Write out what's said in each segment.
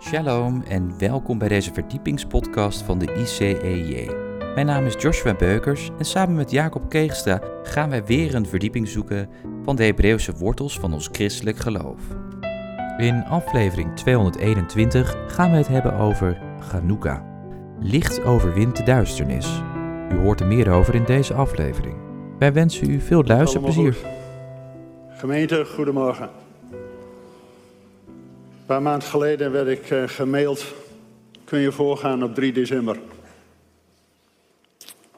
Shalom en welkom bij deze verdiepingspodcast van de ICEJ. Mijn naam is Joshua Beukers en samen met Jacob Keegstra gaan wij weer een verdieping zoeken van de Hebreeuwse wortels van ons christelijk geloof. In aflevering 221 gaan we het hebben over Chanukka. Licht overwint de duisternis. U hoort er meer over in deze aflevering. Wij wensen u veel luisterplezier. Gemeente, goedemorgen. Paar maanden geleden werd ik uh, gemaild. Kun je voorgaan op 3 december?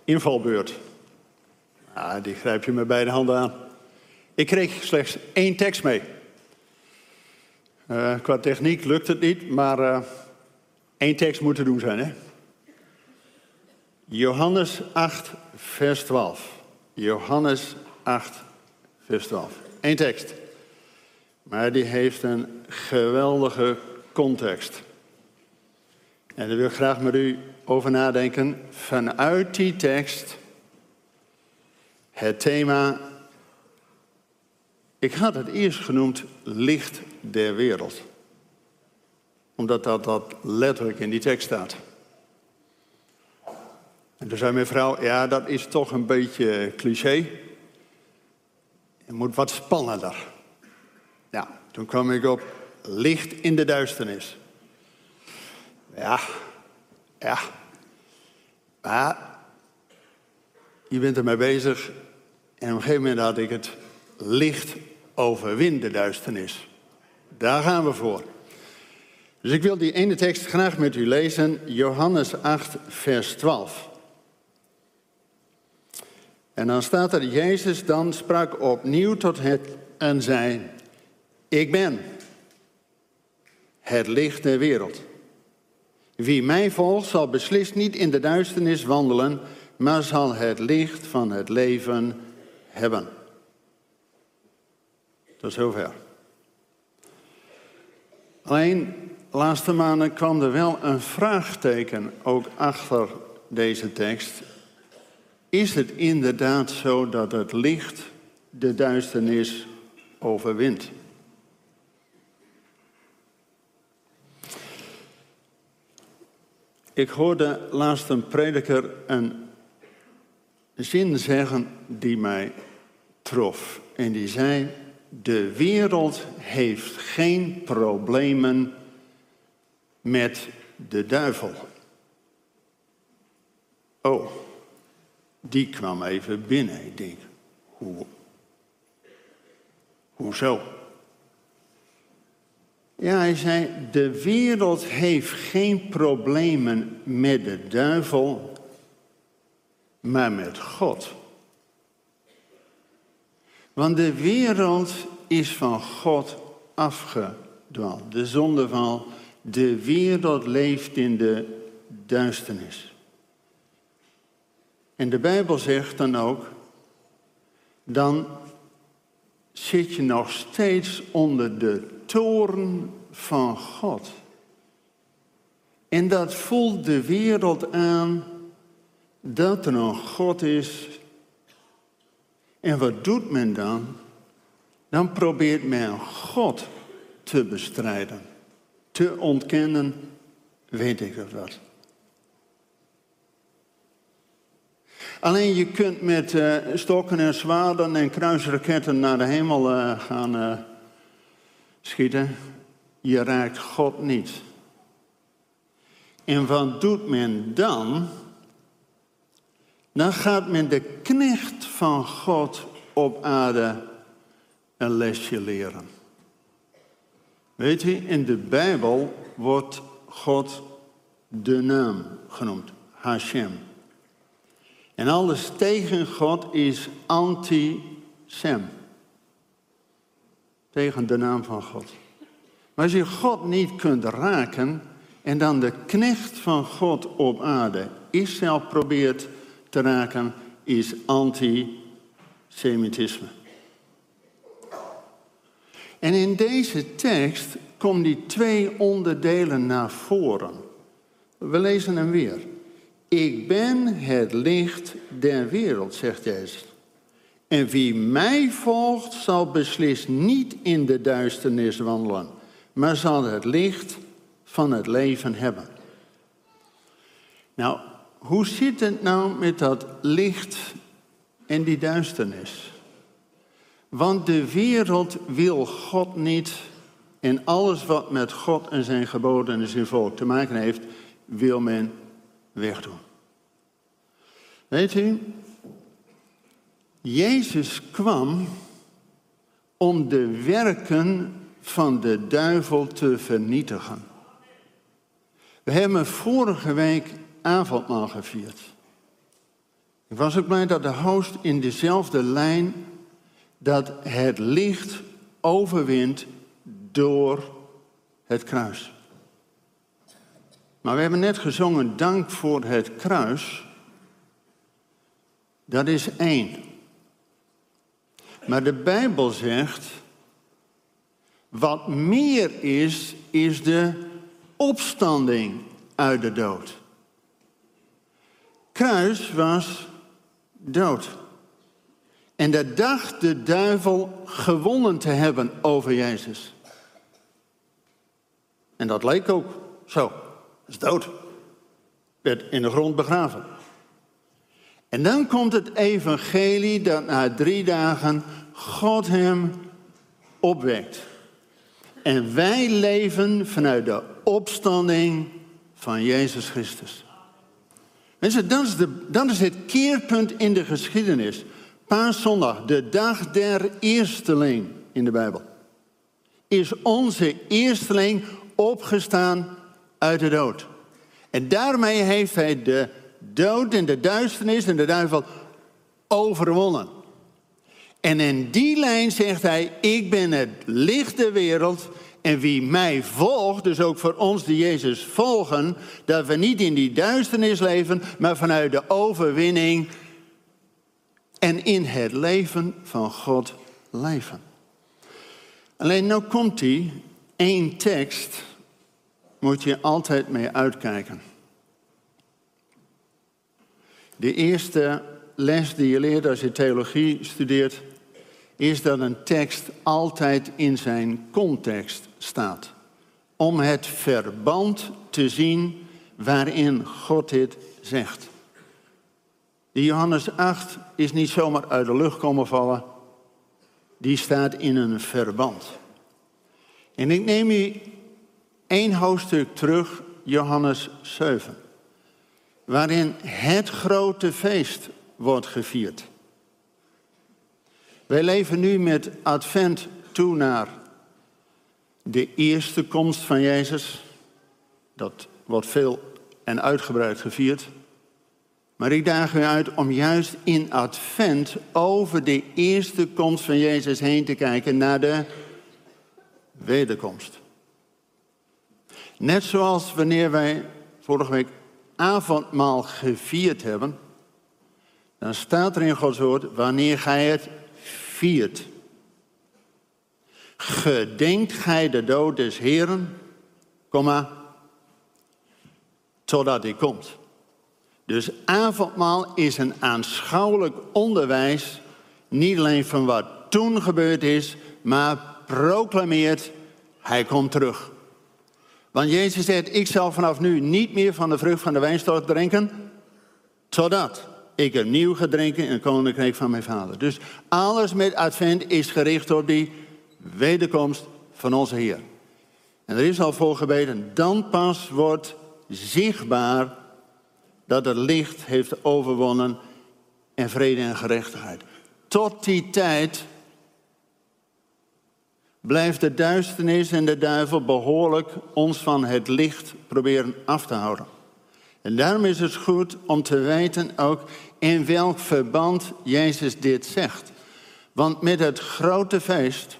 Invalbeurt. Ah, die grijp je met beide handen aan. Ik kreeg slechts één tekst mee. Uh, qua techniek lukt het niet, maar uh, één tekst moet te doen zijn. Hè? Johannes 8, vers 12. Johannes 8, vers 12. Eén tekst. Maar die heeft een geweldige context. En daar wil ik graag met u over nadenken. Vanuit die tekst het thema. Ik had het eerst genoemd licht der wereld. Omdat dat, dat letterlijk in die tekst staat. En toen zei mijn vrouw, ja dat is toch een beetje cliché. Het moet wat spannender. Ja, toen kwam ik op licht in de duisternis. Ja, ja. Maar je bent ermee bezig en op een gegeven moment had ik het licht overwin de duisternis. Daar gaan we voor. Dus ik wil die ene tekst graag met u lezen, Johannes 8, vers 12. En dan staat er, Jezus dan sprak opnieuw tot het en zei, ik ben het licht der wereld. Wie mij volgt zal beslist niet in de duisternis wandelen, maar zal het licht van het leven hebben. Tot zover. Alleen, laatste maanden kwam er wel een vraagteken ook achter deze tekst. Is het inderdaad zo dat het licht de duisternis overwint? Ik hoorde laatst een prediker een zin zeggen die mij trof. En die zei: De wereld heeft geen problemen met de duivel. Oh, die kwam even binnen. Ik denk, hoe, hoezo? Ja, hij zei, de wereld heeft geen problemen met de duivel, maar met God. Want de wereld is van God afgedwaald. De zondeval, de wereld leeft in de duisternis. En de Bijbel zegt dan ook, dan zit je nog steeds onder de toorn van God. En dat voelt de wereld aan dat er een God is. En wat doet men dan? Dan probeert men God te bestrijden, te ontkennen, weet ik wat. Alleen je kunt met uh, stokken en zwaarden en kruisraketten naar de hemel uh, gaan uh, schieten. Je raakt God niet. En wat doet men dan? Dan gaat men de knecht van God op aarde een lesje leren. Weet je, in de Bijbel wordt God de naam genoemd, Hashem. En alles tegen God is anti-Sem. Tegen de naam van God. Maar als je God niet kunt raken en dan de knecht van God op aarde Israël probeert te raken, is antisemitisme. En in deze tekst komen die twee onderdelen naar voren. We lezen hem weer. Ik ben het licht der wereld, zegt Jezus. En wie mij volgt, zal beslist niet in de duisternis wandelen, maar zal het licht van het leven hebben. Nou, hoe zit het nou met dat licht en die duisternis? Want de wereld wil God niet en alles wat met God en zijn geboden en zijn volk te maken heeft, wil men wegdoen. Weet u, Jezus kwam om de werken van de duivel te vernietigen. We hebben vorige week avondmaal gevierd. Ik was ook blij dat de host in dezelfde lijn dat het licht overwint door het kruis. Maar we hebben net gezongen dank voor het kruis. Dat is één. Maar de Bijbel zegt, wat meer is, is de opstanding uit de dood. Kruis was dood. En dat dacht de duivel gewonnen te hebben over Jezus. En dat leek ook zo. Hij is dood. Werd in de grond begraven. En dan komt het evangelie dat na drie dagen God hem opwekt. En wij leven vanuit de opstanding van Jezus Christus. Mensen, dat is, de, het keerpunt in de geschiedenis. Paaszondag, de dag der eersteling in de Bijbel. Is onze eersteling opgestaan uit de dood. En daarmee heeft hij de dood en de duisternis en de duivel overwonnen. En in die lijn zegt hij, ik ben het licht der wereld. En wie mij volgt, dus ook voor ons die Jezus volgen, dat we niet in die duisternis leven, maar vanuit de overwinning en in het leven van God leven. Alleen nou komt hij, één tekst moet je altijd mee uitkijken. De eerste les die je leert als je theologie studeert, is dat een tekst altijd in zijn context staat. Om het verband te zien waarin God dit zegt. Die Johannes 8 is niet zomaar uit de lucht komen vallen. Die staat in een verband. En ik neem u één hoofdstuk terug, Johannes 7. Waarin het grote feest wordt gevierd. Wij leven nu met advent toe naar de eerste komst van Jezus. Dat wordt veel en uitgebreid gevierd. Maar ik daag u uit om juist in advent over de eerste komst van Jezus heen te kijken naar de wederkomst. Net zoals wanneer wij vorige week avondmaal gevierd hebben, dan staat er in Gods woord, wanneer gij het viert. Gedenkt gij de dood des Heren, komma, totdat hij komt. Dus avondmaal is een aanschouwelijk onderwijs, niet alleen van wat toen gebeurd is, maar proclameert, hij komt terug. Want Jezus zegt, ik zal vanaf nu niet meer van de vrucht van de wijnstok drinken, totdat ik er nieuw ga drinken in het koninkrijk van mijn vader. Dus alles met advent is gericht op die wederkomst van onze Heer. En er is al voor gebeden, dan pas wordt zichtbaar dat het licht heeft overwonnen en vrede en gerechtigheid. Tot die tijd blijft de duisternis en de duivel behoorlijk ons van het licht proberen af te houden. En daarom is het goed om te weten ook in welk verband Jezus dit zegt. Want met het grote feest,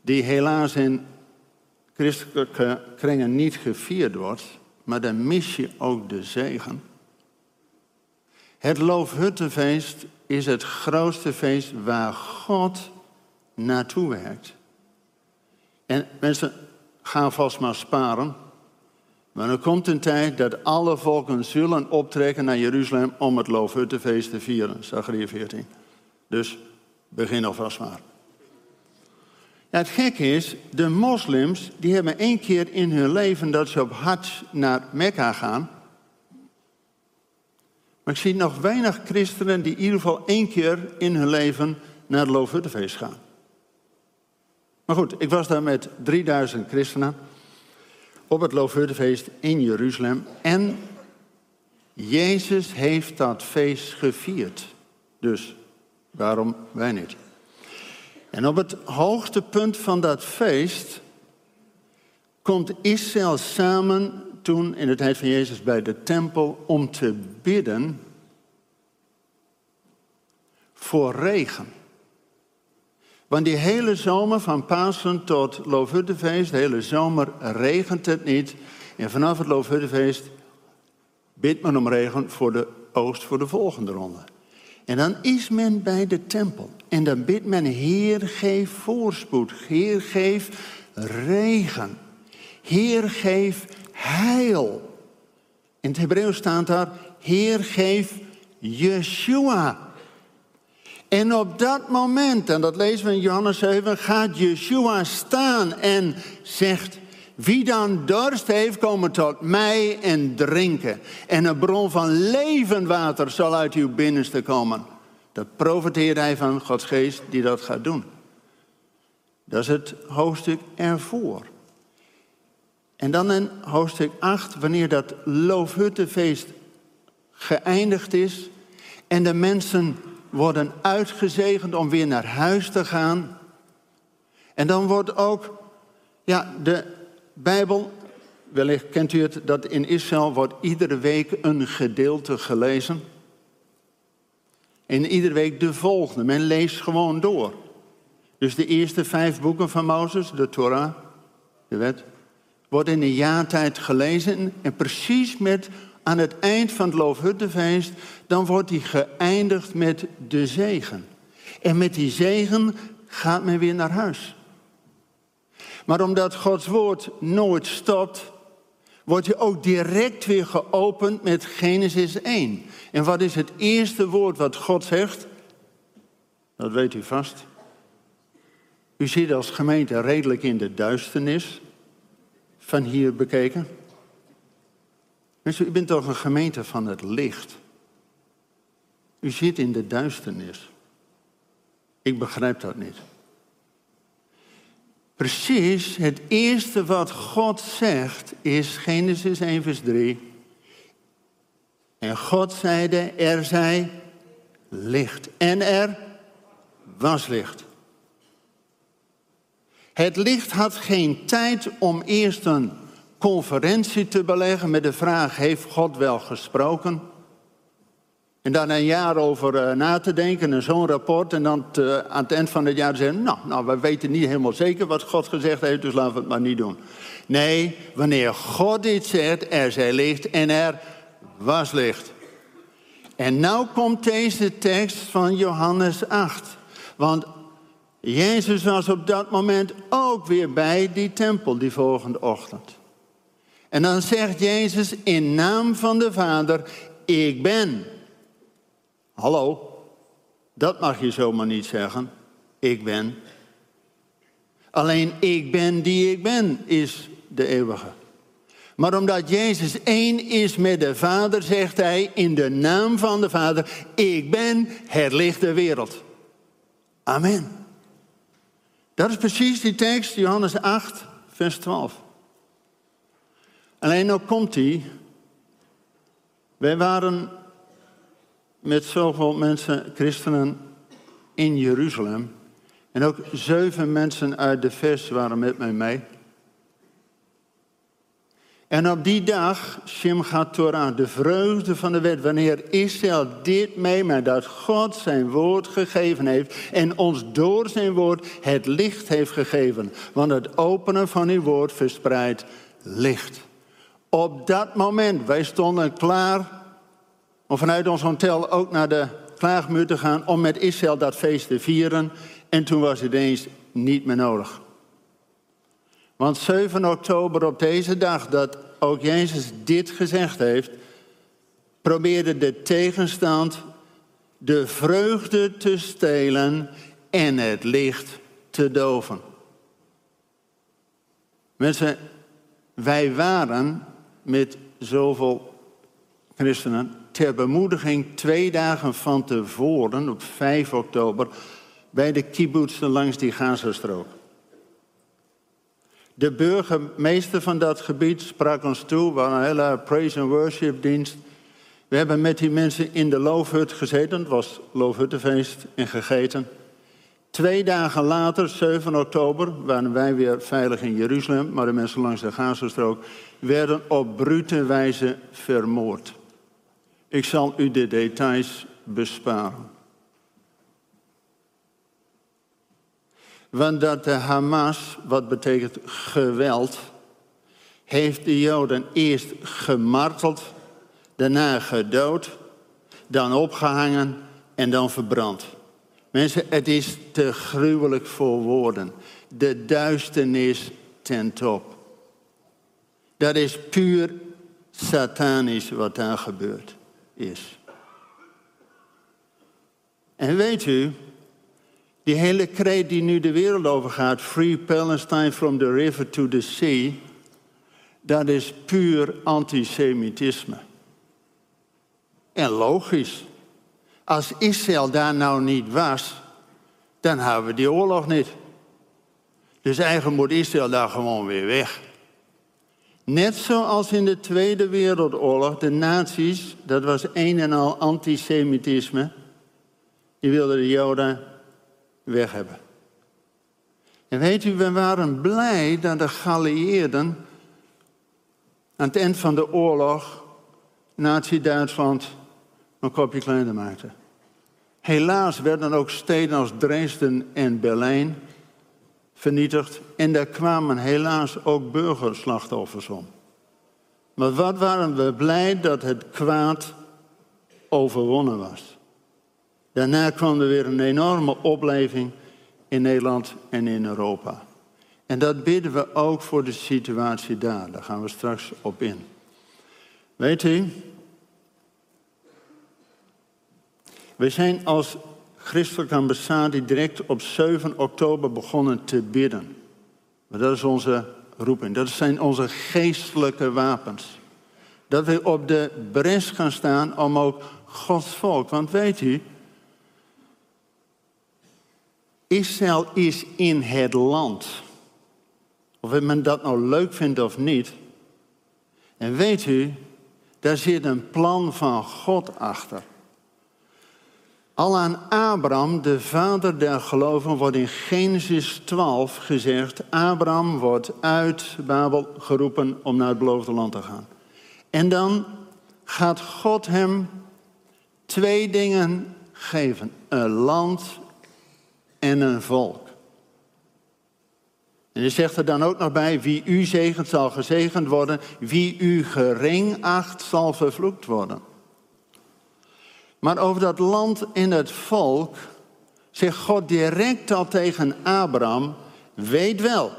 die helaas in christelijke kringen niet gevierd wordt, maar dan mis je ook de zegen. Het Loofhuttenfeest is het grootste feest waar God naartoe werkt. En mensen, gaan vast maar sparen. Maar er komt een tijd dat alle volken zullen optrekken naar Jeruzalem om het Loofhuttenfeest te vieren. Zachariah 14. Dus begin alvast maar. Ja, het gekke is, de moslims die hebben één keer in hun leven dat ze op hajj naar Mekka gaan. Maar ik zie nog weinig christenen die in ieder geval één keer in hun leven naar het Loofhuttenfeest gaan. Maar goed, ik was daar met 3000 christenen op het Loofhuttenfeest in Jeruzalem. En Jezus heeft dat feest gevierd. Dus waarom wij niet? En op het hoogtepunt van dat feest komt Israël samen toen in de tijd van Jezus bij de tempel om te bidden voor regen. Want die hele zomer van Pasen tot Loofhuttenfeest, de hele zomer regent het niet. En vanaf het Loofhuttenfeest bidt men om regen voor de oogst voor de volgende ronde. En dan is men bij de tempel. En dan bidt men, Heer, geef voorspoed. Heer, geef regen. Heer, geef heil. In het Hebreeuws staat daar, Heer, geef Yeshua. En op dat moment, en dat lezen we in Johannes 7, gaat Yeshua staan en zegt, wie dan dorst heeft, komen tot mij en drinken. En een bron van levend water zal uit uw binnenste komen. Dat profeteert hij van Gods geest die dat gaat doen. Dat is het hoofdstuk ervoor. En dan in hoofdstuk 8, wanneer dat loofhuttenfeest geëindigd is en de mensen worden uitgezegend om weer naar huis te gaan. En dan wordt ook, ja, de Bijbel, wellicht kent u het, dat in Israël wordt iedere week een gedeelte gelezen. En iedere week de volgende. Men leest gewoon door. Dus de eerste vijf boeken van Mozes, de Torah, de wet, worden in een jaartijd gelezen. En precies met aan het eind van het Loofhuttenfeest, dan wordt die geëindigd met de zegen. En met die zegen gaat men weer naar huis. Maar omdat Gods woord nooit stopt, wordt je ook direct weer geopend met Genesis 1. En wat is het eerste woord wat God zegt? Dat weet u vast. U zit als gemeente redelijk in de duisternis, van hier bekeken. Mensen, u bent toch een gemeente van het licht. U zit in de duisternis. Ik begrijp dat niet. Precies het eerste wat God zegt is Genesis 1 vers 3. En God zeide, er zij licht. En er was licht. Het licht had geen tijd om eerst een conferentie te beleggen met de vraag: Heeft God wel gesproken? En dan een jaar over uh, na te denken en zo'n rapport. En dan te, aan het eind van het jaar zeggen: nou, nou, we weten niet helemaal zeker wat God gezegd heeft, dus laten we het maar niet doen. Nee, wanneer God dit zegt, er zij licht en er was licht. En nou komt deze tekst van Johannes 8. Want Jezus was op dat moment ook weer bij die tempel die volgende ochtend. En dan zegt Jezus in naam van de Vader, ik ben. Hallo, dat mag je zomaar niet zeggen. Ik ben. Alleen ik ben die ik ben is de eeuwige. Maar omdat Jezus één is met de Vader, zegt hij in de naam van de Vader, ik ben het licht der wereld. Amen. Dat is precies die tekst, Johannes 8, vers 12. Alleen nou komt hij. Wij waren met zoveel mensen, christenen, in Jeruzalem. En ook zeven mensen uit de vers waren met mij mee. En op die dag, Shimchat Torah, de vreugde van de wet, wanneer Israël dit meemaakt, dat God zijn woord gegeven heeft en ons door zijn woord het licht heeft gegeven. Want het openen van uw woord verspreidt licht. Op dat moment, wij stonden klaar om vanuit ons hotel ook naar de klaagmuur te gaan om met Israël dat feest te vieren. En toen was het eens niet meer nodig. Want 7 oktober op deze dag dat ook Jezus dit gezegd heeft, probeerde de tegenstand de vreugde te stelen en het licht te doven. Mensen, wij waren met zoveel christenen ter bemoediging twee dagen van tevoren, op 5 oktober, bij de kibbutzen langs die Gazastrook. De burgemeester van dat gebied sprak ons toe, we een hele praise and worship dienst. We hebben met die mensen in de loofhut gezeten, het was loofhuttenfeest, en gegeten. Twee dagen later, 7 oktober, waren wij weer veilig in Jeruzalem, maar de mensen langs de Gazastrook werden op brute wijze vermoord. Ik zal u de details besparen. Want dat de Hamas, wat betekent geweld, heeft de Joden eerst gemarteld, daarna gedood, dan opgehangen en dan verbrand. Mensen, het is te gruwelijk voor woorden. De duisternis ten top. Dat is puur satanisch wat daar gebeurd is. En weet u, die hele kreet die nu de wereld over gaat, Free Palestine from the river to the sea, dat is puur antisemitisme. En logisch. Als Israël daar nou niet was, dan hebben we die oorlog niet. Dus eigenlijk moet Israël daar gewoon weer weg. Net zoals in de Tweede Wereldoorlog, de nazi's, dat was een en al antisemitisme, die wilden de Joden weg hebben. En weet u, we waren blij dat de geallieerden aan het eind van de oorlog Nazi-Duitsland een kopje kleiner maakten. Helaas werden ook steden als Dresden en Berlijn vernietigd. En daar kwamen helaas ook burgerslachtoffers om. Maar wat waren we blij dat het kwaad overwonnen was. Daarna kwam er weer een enorme opleving in Nederland en in Europa. En dat bidden we ook voor de situatie daar. Daar gaan we straks op in. Weet u, we zijn als christelijke ambassade direct op 7 oktober begonnen te bidden. Maar dat is onze roeping. Dat zijn onze geestelijke wapens. Dat we op de bres gaan staan om ook Gods volk. Want weet u, Israël is in het land. Of men dat nou leuk vindt of niet. En weet u, daar zit een plan van God achter. Al aan Abraham, de vader der geloven, wordt in Genesis 12 gezegd: Abraham wordt uit Babel geroepen om naar het beloofde land te gaan. En dan gaat God hem twee dingen geven: een land en een volk. En hij zegt er dan ook nog bij: wie u zegent zal gezegend worden, wie u gering acht zal vervloekt worden. Maar over dat land en het volk zegt God direct al tegen Abraham: Weet wel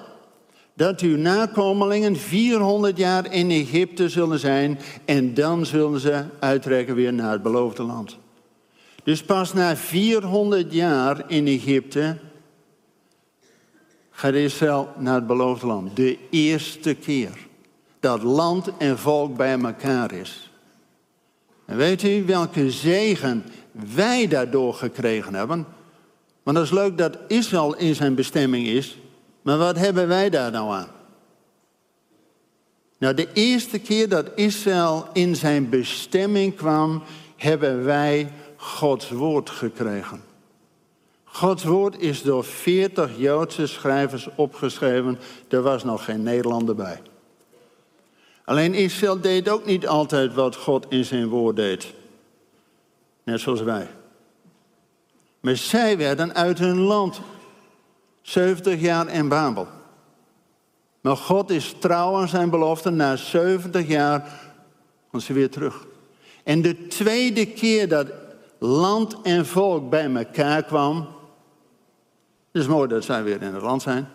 dat uw nakomelingen 400 jaar in Egypte zullen zijn en dan zullen ze uittrekken weer naar het beloofde land. Dus pas na 400 jaar in Egypte gaat Israël naar het beloofde land. De eerste keer dat land en volk bij elkaar is. Weet u welke zegen wij daardoor gekregen hebben? Want dat is leuk dat Israël in zijn bestemming is, maar wat hebben wij daar nou aan? Nou, de eerste keer dat Israël in zijn bestemming kwam, hebben wij Gods woord gekregen. Gods woord is door 40 Joodse schrijvers opgeschreven. Er was nog geen Nederlander bij. Alleen Israël deed ook niet altijd wat God in zijn woord deed. Net zoals wij. Maar zij werden uit hun land 70 jaar in Babel. Maar God is trouw aan zijn belofte. Na 70 jaar komt ze weer terug. En de tweede keer dat land en volk bij elkaar kwam. Het is mooi dat zij weer in het land zijn.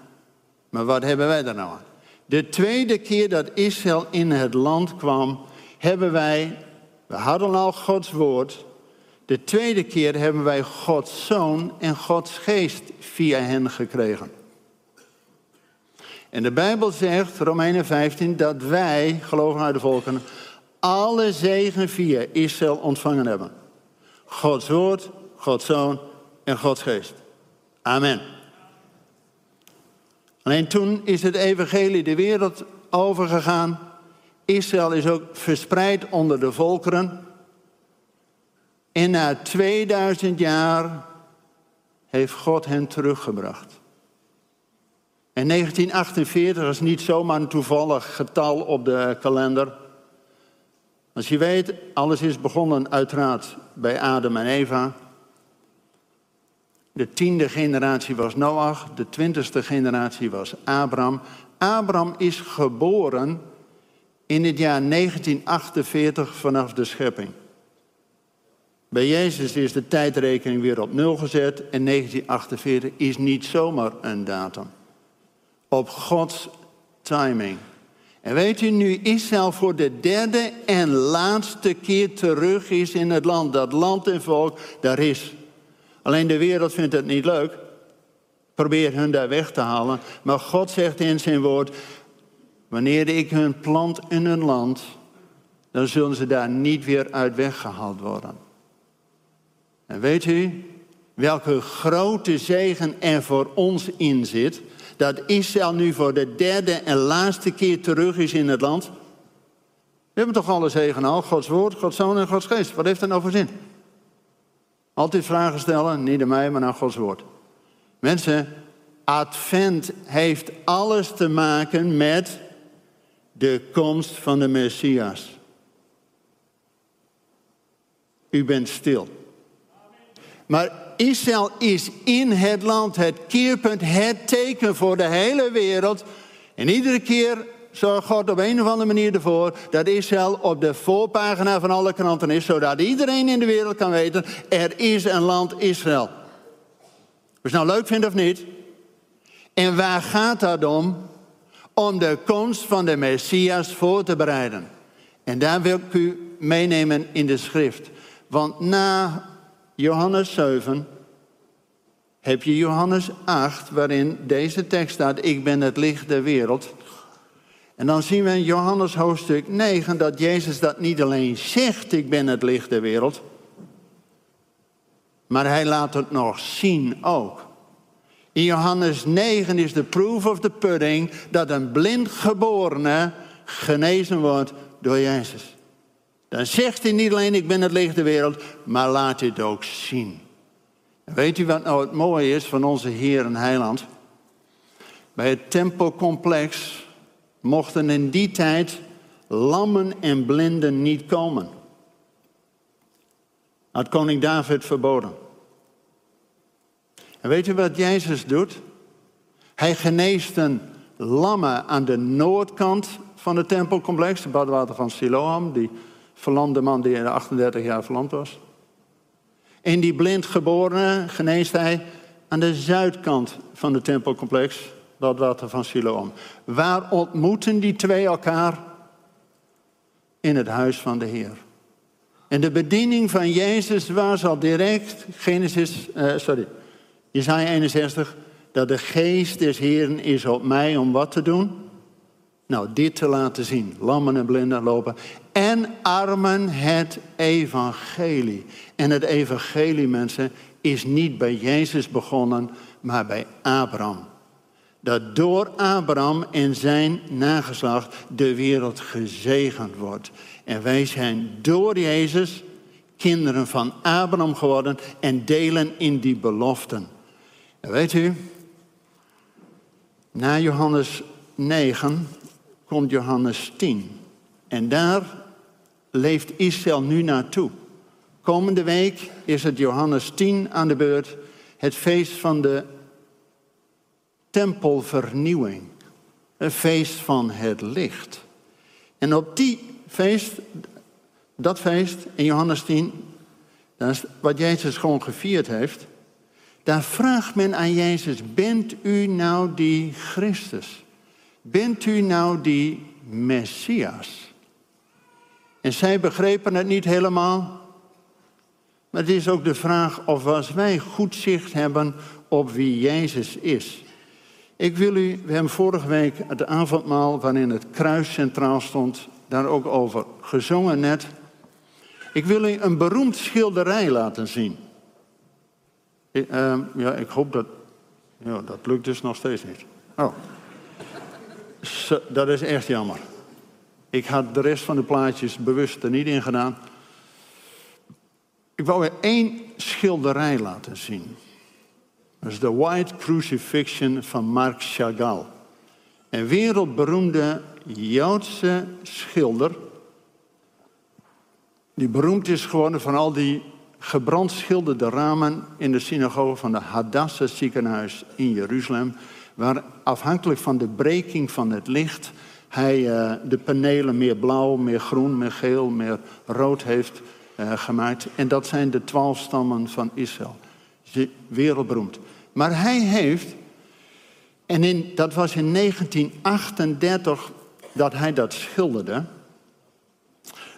Maar wat hebben wij daar nou aan? De tweede keer dat Israël in het land kwam, hebben wij, we hadden al Gods woord. De tweede keer hebben wij Gods zoon en Gods geest via hen gekregen. En de Bijbel zegt, Romeinen 15, dat wij, geloven uit de volken, alle zegen via Israël ontvangen hebben. Gods woord, Gods zoon en Gods geest. Amen. Alleen toen is het evangelie de wereld overgegaan. Israël is ook verspreid onder de volkeren. En na 2000 jaar heeft God hen teruggebracht. En 1948 is niet zomaar een toevallig getal op de kalender. Als je weet, alles is begonnen uiteraard bij Adam en Eva. De tiende generatie was Noach, de twintigste generatie was Abraham. Abraham is geboren in het jaar 1948 vanaf de schepping. Bij Jezus is de tijdrekening weer op nul gezet en 1948 is niet zomaar een datum. Op Gods timing. En weet u, nu Israël voor de derde en laatste keer terug is in het land, dat land en volk daar is. Alleen de wereld vindt het niet leuk. Probeer hun daar weg te halen. Maar God zegt in zijn woord, wanneer ik hun plant in hun land, dan zullen ze daar niet weer uit weggehaald worden. En weet u welke grote zegen er voor ons in zit? Dat Israël nu voor de derde en laatste keer terug is in het land. We hebben toch alle zegen al? Gods woord, Gods zoon en Gods geest. Wat heeft dat nou voor zin? Altijd vragen stellen, niet aan mij, maar naar Gods woord. Mensen, Advent heeft alles te maken met de komst van de Messias. U bent stil. Maar Israël is in het land het keerpunt, het teken voor de hele wereld. En iedere keer zorgt God op een of andere manier ervoor dat Israël op de voorpagina van alle kranten is, zodat iedereen in de wereld kan weten, er is een land Israël. Of je het nou leuk vindt of niet. En waar gaat dat om? Om de komst van de Messias voor te bereiden. En daar wil ik u meenemen in de schrift. Want na Johannes 7 heb je Johannes 8, waarin deze tekst staat: Ik ben het licht der wereld. En dan zien we in Johannes hoofdstuk 9 dat Jezus dat niet alleen zegt: Ik ben het licht der wereld. Maar hij laat het nog zien ook. In Johannes 9 is de proof of the pudding dat een blind geborene genezen wordt door Jezus. Dan zegt hij niet alleen ik ben het licht der wereld, maar laat het ook zien. En weet u wat nou het mooie is van onze Heer en Heiland? Bij het tempelcomplex mochten in die tijd lammen en blinden niet komen. Had koning David verboden. En weet u wat Jezus doet? Hij geneest een lamme aan de noordkant van het tempelcomplex, de badwater van Siloam, die verlamde man die 38 jaar verlamd was. En die blind geborene geneest hij aan de zuidkant van het tempelcomplex, dat water van Siloam. Waar ontmoeten die twee elkaar? In het huis van de Heer. En de bediening van Jezus was al direct, Genesis, uh, sorry, Jesaja 61, dat de geest des Heeren is op mij om wat te doen? Nou, dit te laten zien. Lammen en blinden lopen. En armen het evangelie. En het evangelie, mensen, is niet bij Jezus begonnen, maar bij Abraham. Dat door Abraham en zijn nageslacht de wereld gezegend wordt. En wij zijn door Jezus kinderen van Abraham geworden en delen in die beloften. En weet u, na Johannes 9 komt Johannes 10. En daar leeft Israël nu naartoe. Komende week is het Johannes 10 aan de beurt, het feest van de tempelvernieuwing. Een feest van het licht. En op die feest, dat feest in Johannes 10, dat is wat Jezus gewoon gevierd heeft. Daar vraagt men aan Jezus, bent u nou die Christus? Bent u nou die Messias? En zij begrepen het niet helemaal. Maar het is ook de vraag of als wij goed zicht hebben op wie Jezus is. Ik wil u, we hebben vorige week het avondmaal waarin het kruis centraal stond, daar ook over gezongen net. Ik wil u een beroemd schilderij laten zien. Uh, ja, ik hoop dat. Ja, dat lukt dus nog steeds niet. Oh. Dat is echt jammer. Ik had de rest van de plaatjes bewust er niet in gedaan. Ik wou er één schilderij laten zien. Dat is de White Crucifixion van Marc Chagall. Een wereldberoemde Joodse schilder. Die beroemd is geworden van al die gebrandschilderde ramen in de synagoge van de Hadassah ziekenhuis in Jeruzalem. Waar afhankelijk van de breking van het licht hij uh, de panelen meer blauw, meer groen, meer geel, meer rood heeft uh, gemaakt. En dat zijn de twaalf stammen van Israël. Wereldberoemd. Maar hij heeft, en in, dat was in 1938 dat hij dat schilderde.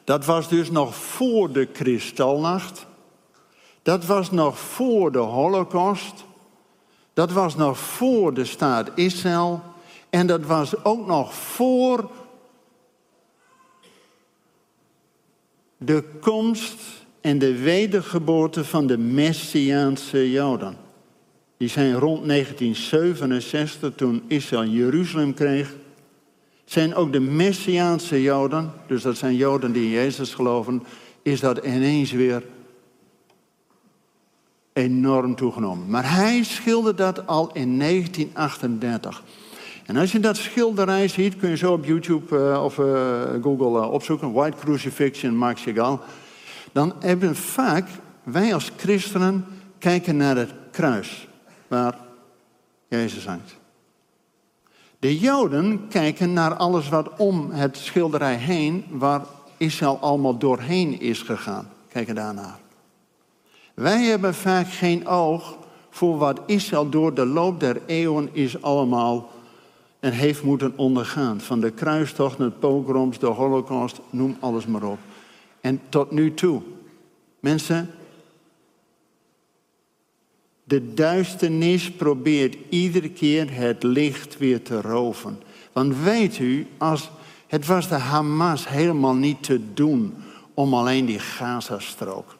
Dat was dus nog voor de kristalnacht. Dat was nog voor de holocaust. Dat was nog voor de staat Israël. En dat was ook nog voor de komst en de wedergeboorte van de Messiaanse Joden. Die zijn rond 1967, toen Israël Jeruzalem kreeg, zijn ook de Messiaanse Joden, dus dat zijn Joden die in Jezus geloven, is dat ineens weer enorm toegenomen. Maar hij schilderde dat al in 1938. En als je dat schilderij ziet, kun je zo op YouTube uh, of uh, Google uh, opzoeken. White Crucifixion, Marc Chagall. Dan hebben vaak, wij als christenen, kijken naar het kruis waar Jezus hangt. De Joden kijken naar alles wat om het schilderij heen, waar Israël allemaal doorheen is gegaan. Kijken daarnaar. Wij hebben vaak geen oog voor wat Israël door de loop der eeuwen is allemaal en heeft moeten ondergaan. Van de kruistocht, het pogroms, de holocaust, noem alles maar op. En tot nu toe. Mensen, de duisternis probeert iedere keer het licht weer te roven. Want weet u, als, het was de Hamas helemaal niet te doen om alleen die Gazastrook.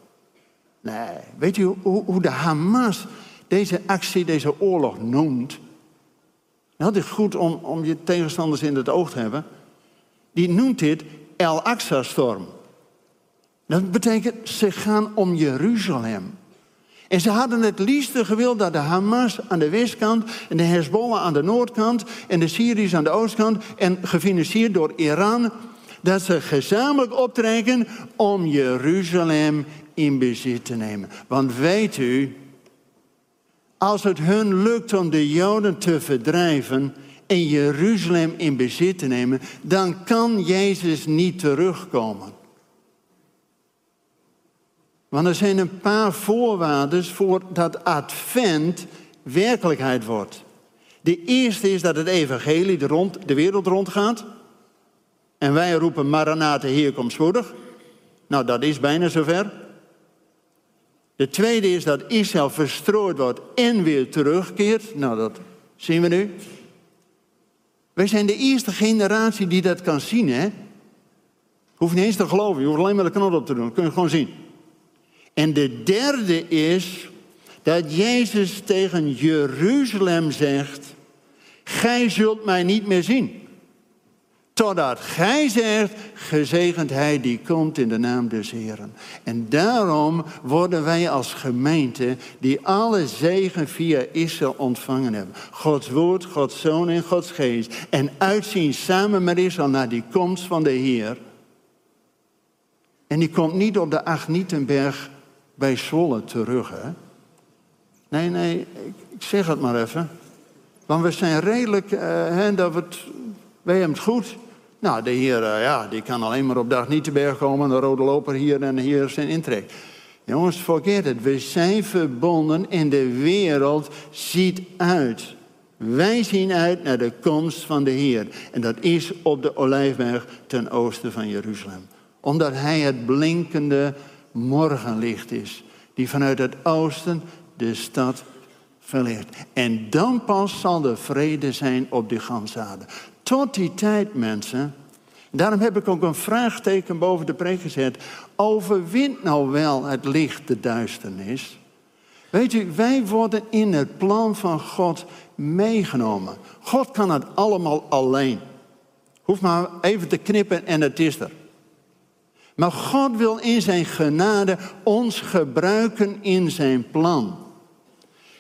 Nee, weet u hoe, hoe de Hamas deze actie, deze oorlog noemt? Nou, is goed om, om je tegenstanders in het oog te hebben. Die noemt dit El Aqsa-storm. Dat betekent, ze gaan om Jeruzalem. En ze hadden het liefste gewild dat de Hamas aan de westkant en de Hezbollah aan de noordkant en de Syriërs aan de oostkant en gefinancierd door Iran, dat ze gezamenlijk optrekken om Jeruzalem in bezit te nemen. Want weet u, als het hun lukt om de Joden te verdrijven en Jeruzalem in bezit te nemen, dan kan Jezus niet terugkomen. Want er zijn een paar voorwaarden voor dat advent werkelijkheid wordt. De eerste is dat het evangelie de, rond, de wereld rondgaat. En wij roepen Maranatha, hier komt spoedig. Nou, dat is bijna zover. De tweede is dat Israël verstrooid wordt en weer terugkeert. Nou, dat zien we nu. Wij zijn de eerste generatie die dat kan zien, hè? Hoef niet eens te geloven, je hoeft alleen maar de knop op te doen. Kun je gewoon zien. En de derde is dat Jezus tegen Jeruzalem zegt: Gij zult mij niet meer zien. Totdat gij zegt, gezegend hij die komt in de naam des Heren. En daarom worden wij als gemeente die alle zegen via Israël ontvangen hebben. Gods woord, Gods zoon en Gods geest. En uitzien samen met Israël naar die komst van de Heer. En die komt niet op de Agnietenberg bij Zwolle terug. Hè? Nee, nee, ik, ik, zeg het maar even. Want we zijn redelijk, uh, hè, dat we het, wij hebben het goed. Nou, de Heer, uh, ja, die kan alleen maar op dag niet te berg komen. De rode loper hier en hier zijn intrek. Jongens, forget it. We zijn verbonden en de wereld ziet uit. Wij zien uit naar de komst van de Heer. En dat is op de Olijfberg ten oosten van Jeruzalem. Omdat Hij het blinkende morgenlicht is. Die vanuit het oosten de stad verlicht. En dan pas zal er vrede zijn op die gansaarde. Tot die tijd, mensen. Daarom heb ik ook een vraagteken boven de preek gezet. Overwint nou wel het licht de duisternis? Weet u, wij worden in het plan van God meegenomen. God kan het allemaal alleen. Hoef maar even te knippen en het is er. Maar God wil in zijn genade ons gebruiken in zijn plan.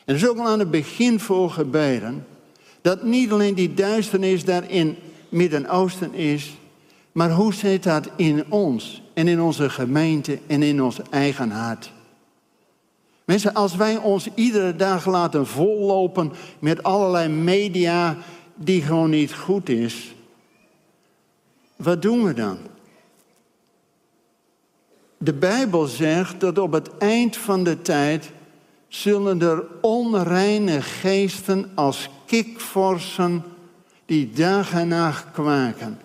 En er is ook al aan het begin voor gebeden dat niet alleen die duisternis daar in Midden-Oosten is, maar hoe zit dat in ons en in onze gemeente en in ons eigen hart? Mensen, als wij ons iedere dag laten vollopen met allerlei media die gewoon niet goed is, wat doen we dan? De Bijbel zegt dat op het eind van de tijd zullen er onreine geesten als kikvorsen die dag en nacht kwaken.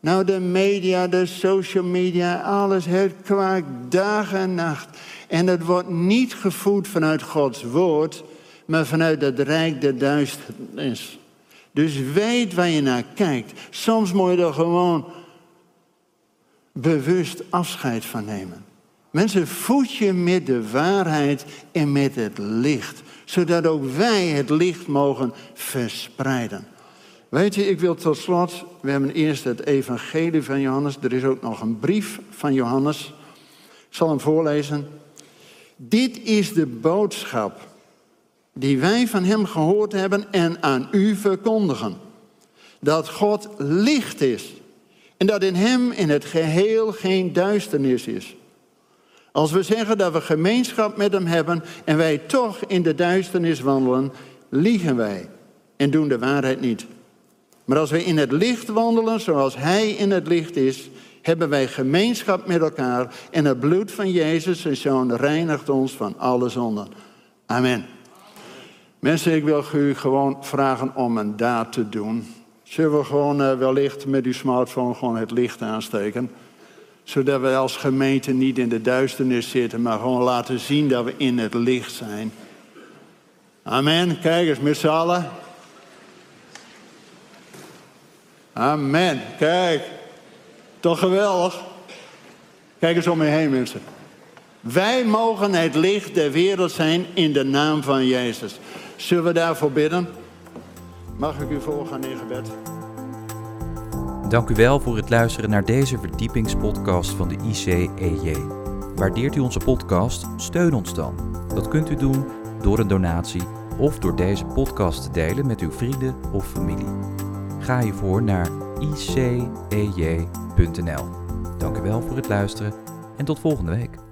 Nou, de media, de social media, alles, het kwaakt dag en nacht. En het wordt niet gevoed vanuit Gods woord, maar vanuit het rijk der duisternis. Dus weet waar je naar kijkt. Soms moet je er gewoon bewust afscheid van nemen. Mensen, voed je met de waarheid en met het licht. Zodat ook wij het licht mogen verspreiden. Weet je, ik wil tot slot, we hebben eerst het evangelie van Johannes. Er is ook nog een brief van Johannes. Ik zal hem voorlezen. Dit is de boodschap die wij van hem gehoord hebben en aan u verkondigen. Dat God licht is en dat in hem in het geheel geen duisternis is. Als we zeggen dat we gemeenschap met hem hebben en wij toch in de duisternis wandelen, liegen wij en doen de waarheid niet. Maar als wij in het licht wandelen zoals hij in het licht is, hebben wij gemeenschap met elkaar en het bloed van Jezus, zijn zoon, reinigt ons van alle zonden. Amen. Mensen, ik wil u gewoon vragen om een daad te doen. Zullen we gewoon uh, wellicht met uw smartphone gewoon het licht aansteken? Zodat we als gemeente niet in de duisternis zitten, maar gewoon laten zien dat we in het licht zijn. Amen. Kijk eens met z'n allen. Amen. Kijk. Toch geweldig. Kijk eens om je heen, mensen. Wij mogen het licht der wereld zijn in de naam van Jezus. Zullen we daarvoor bidden? Mag ik u voorgaan in gebed? Dank u wel voor het luisteren naar deze verdiepingspodcast van de ICEJ. Waardeert u onze podcast? Steun ons dan. Dat kunt u doen door een donatie of door deze podcast te delen met uw vrienden of familie. Ga hiervoor naar icej.nl. Dank u wel voor het luisteren en tot volgende week.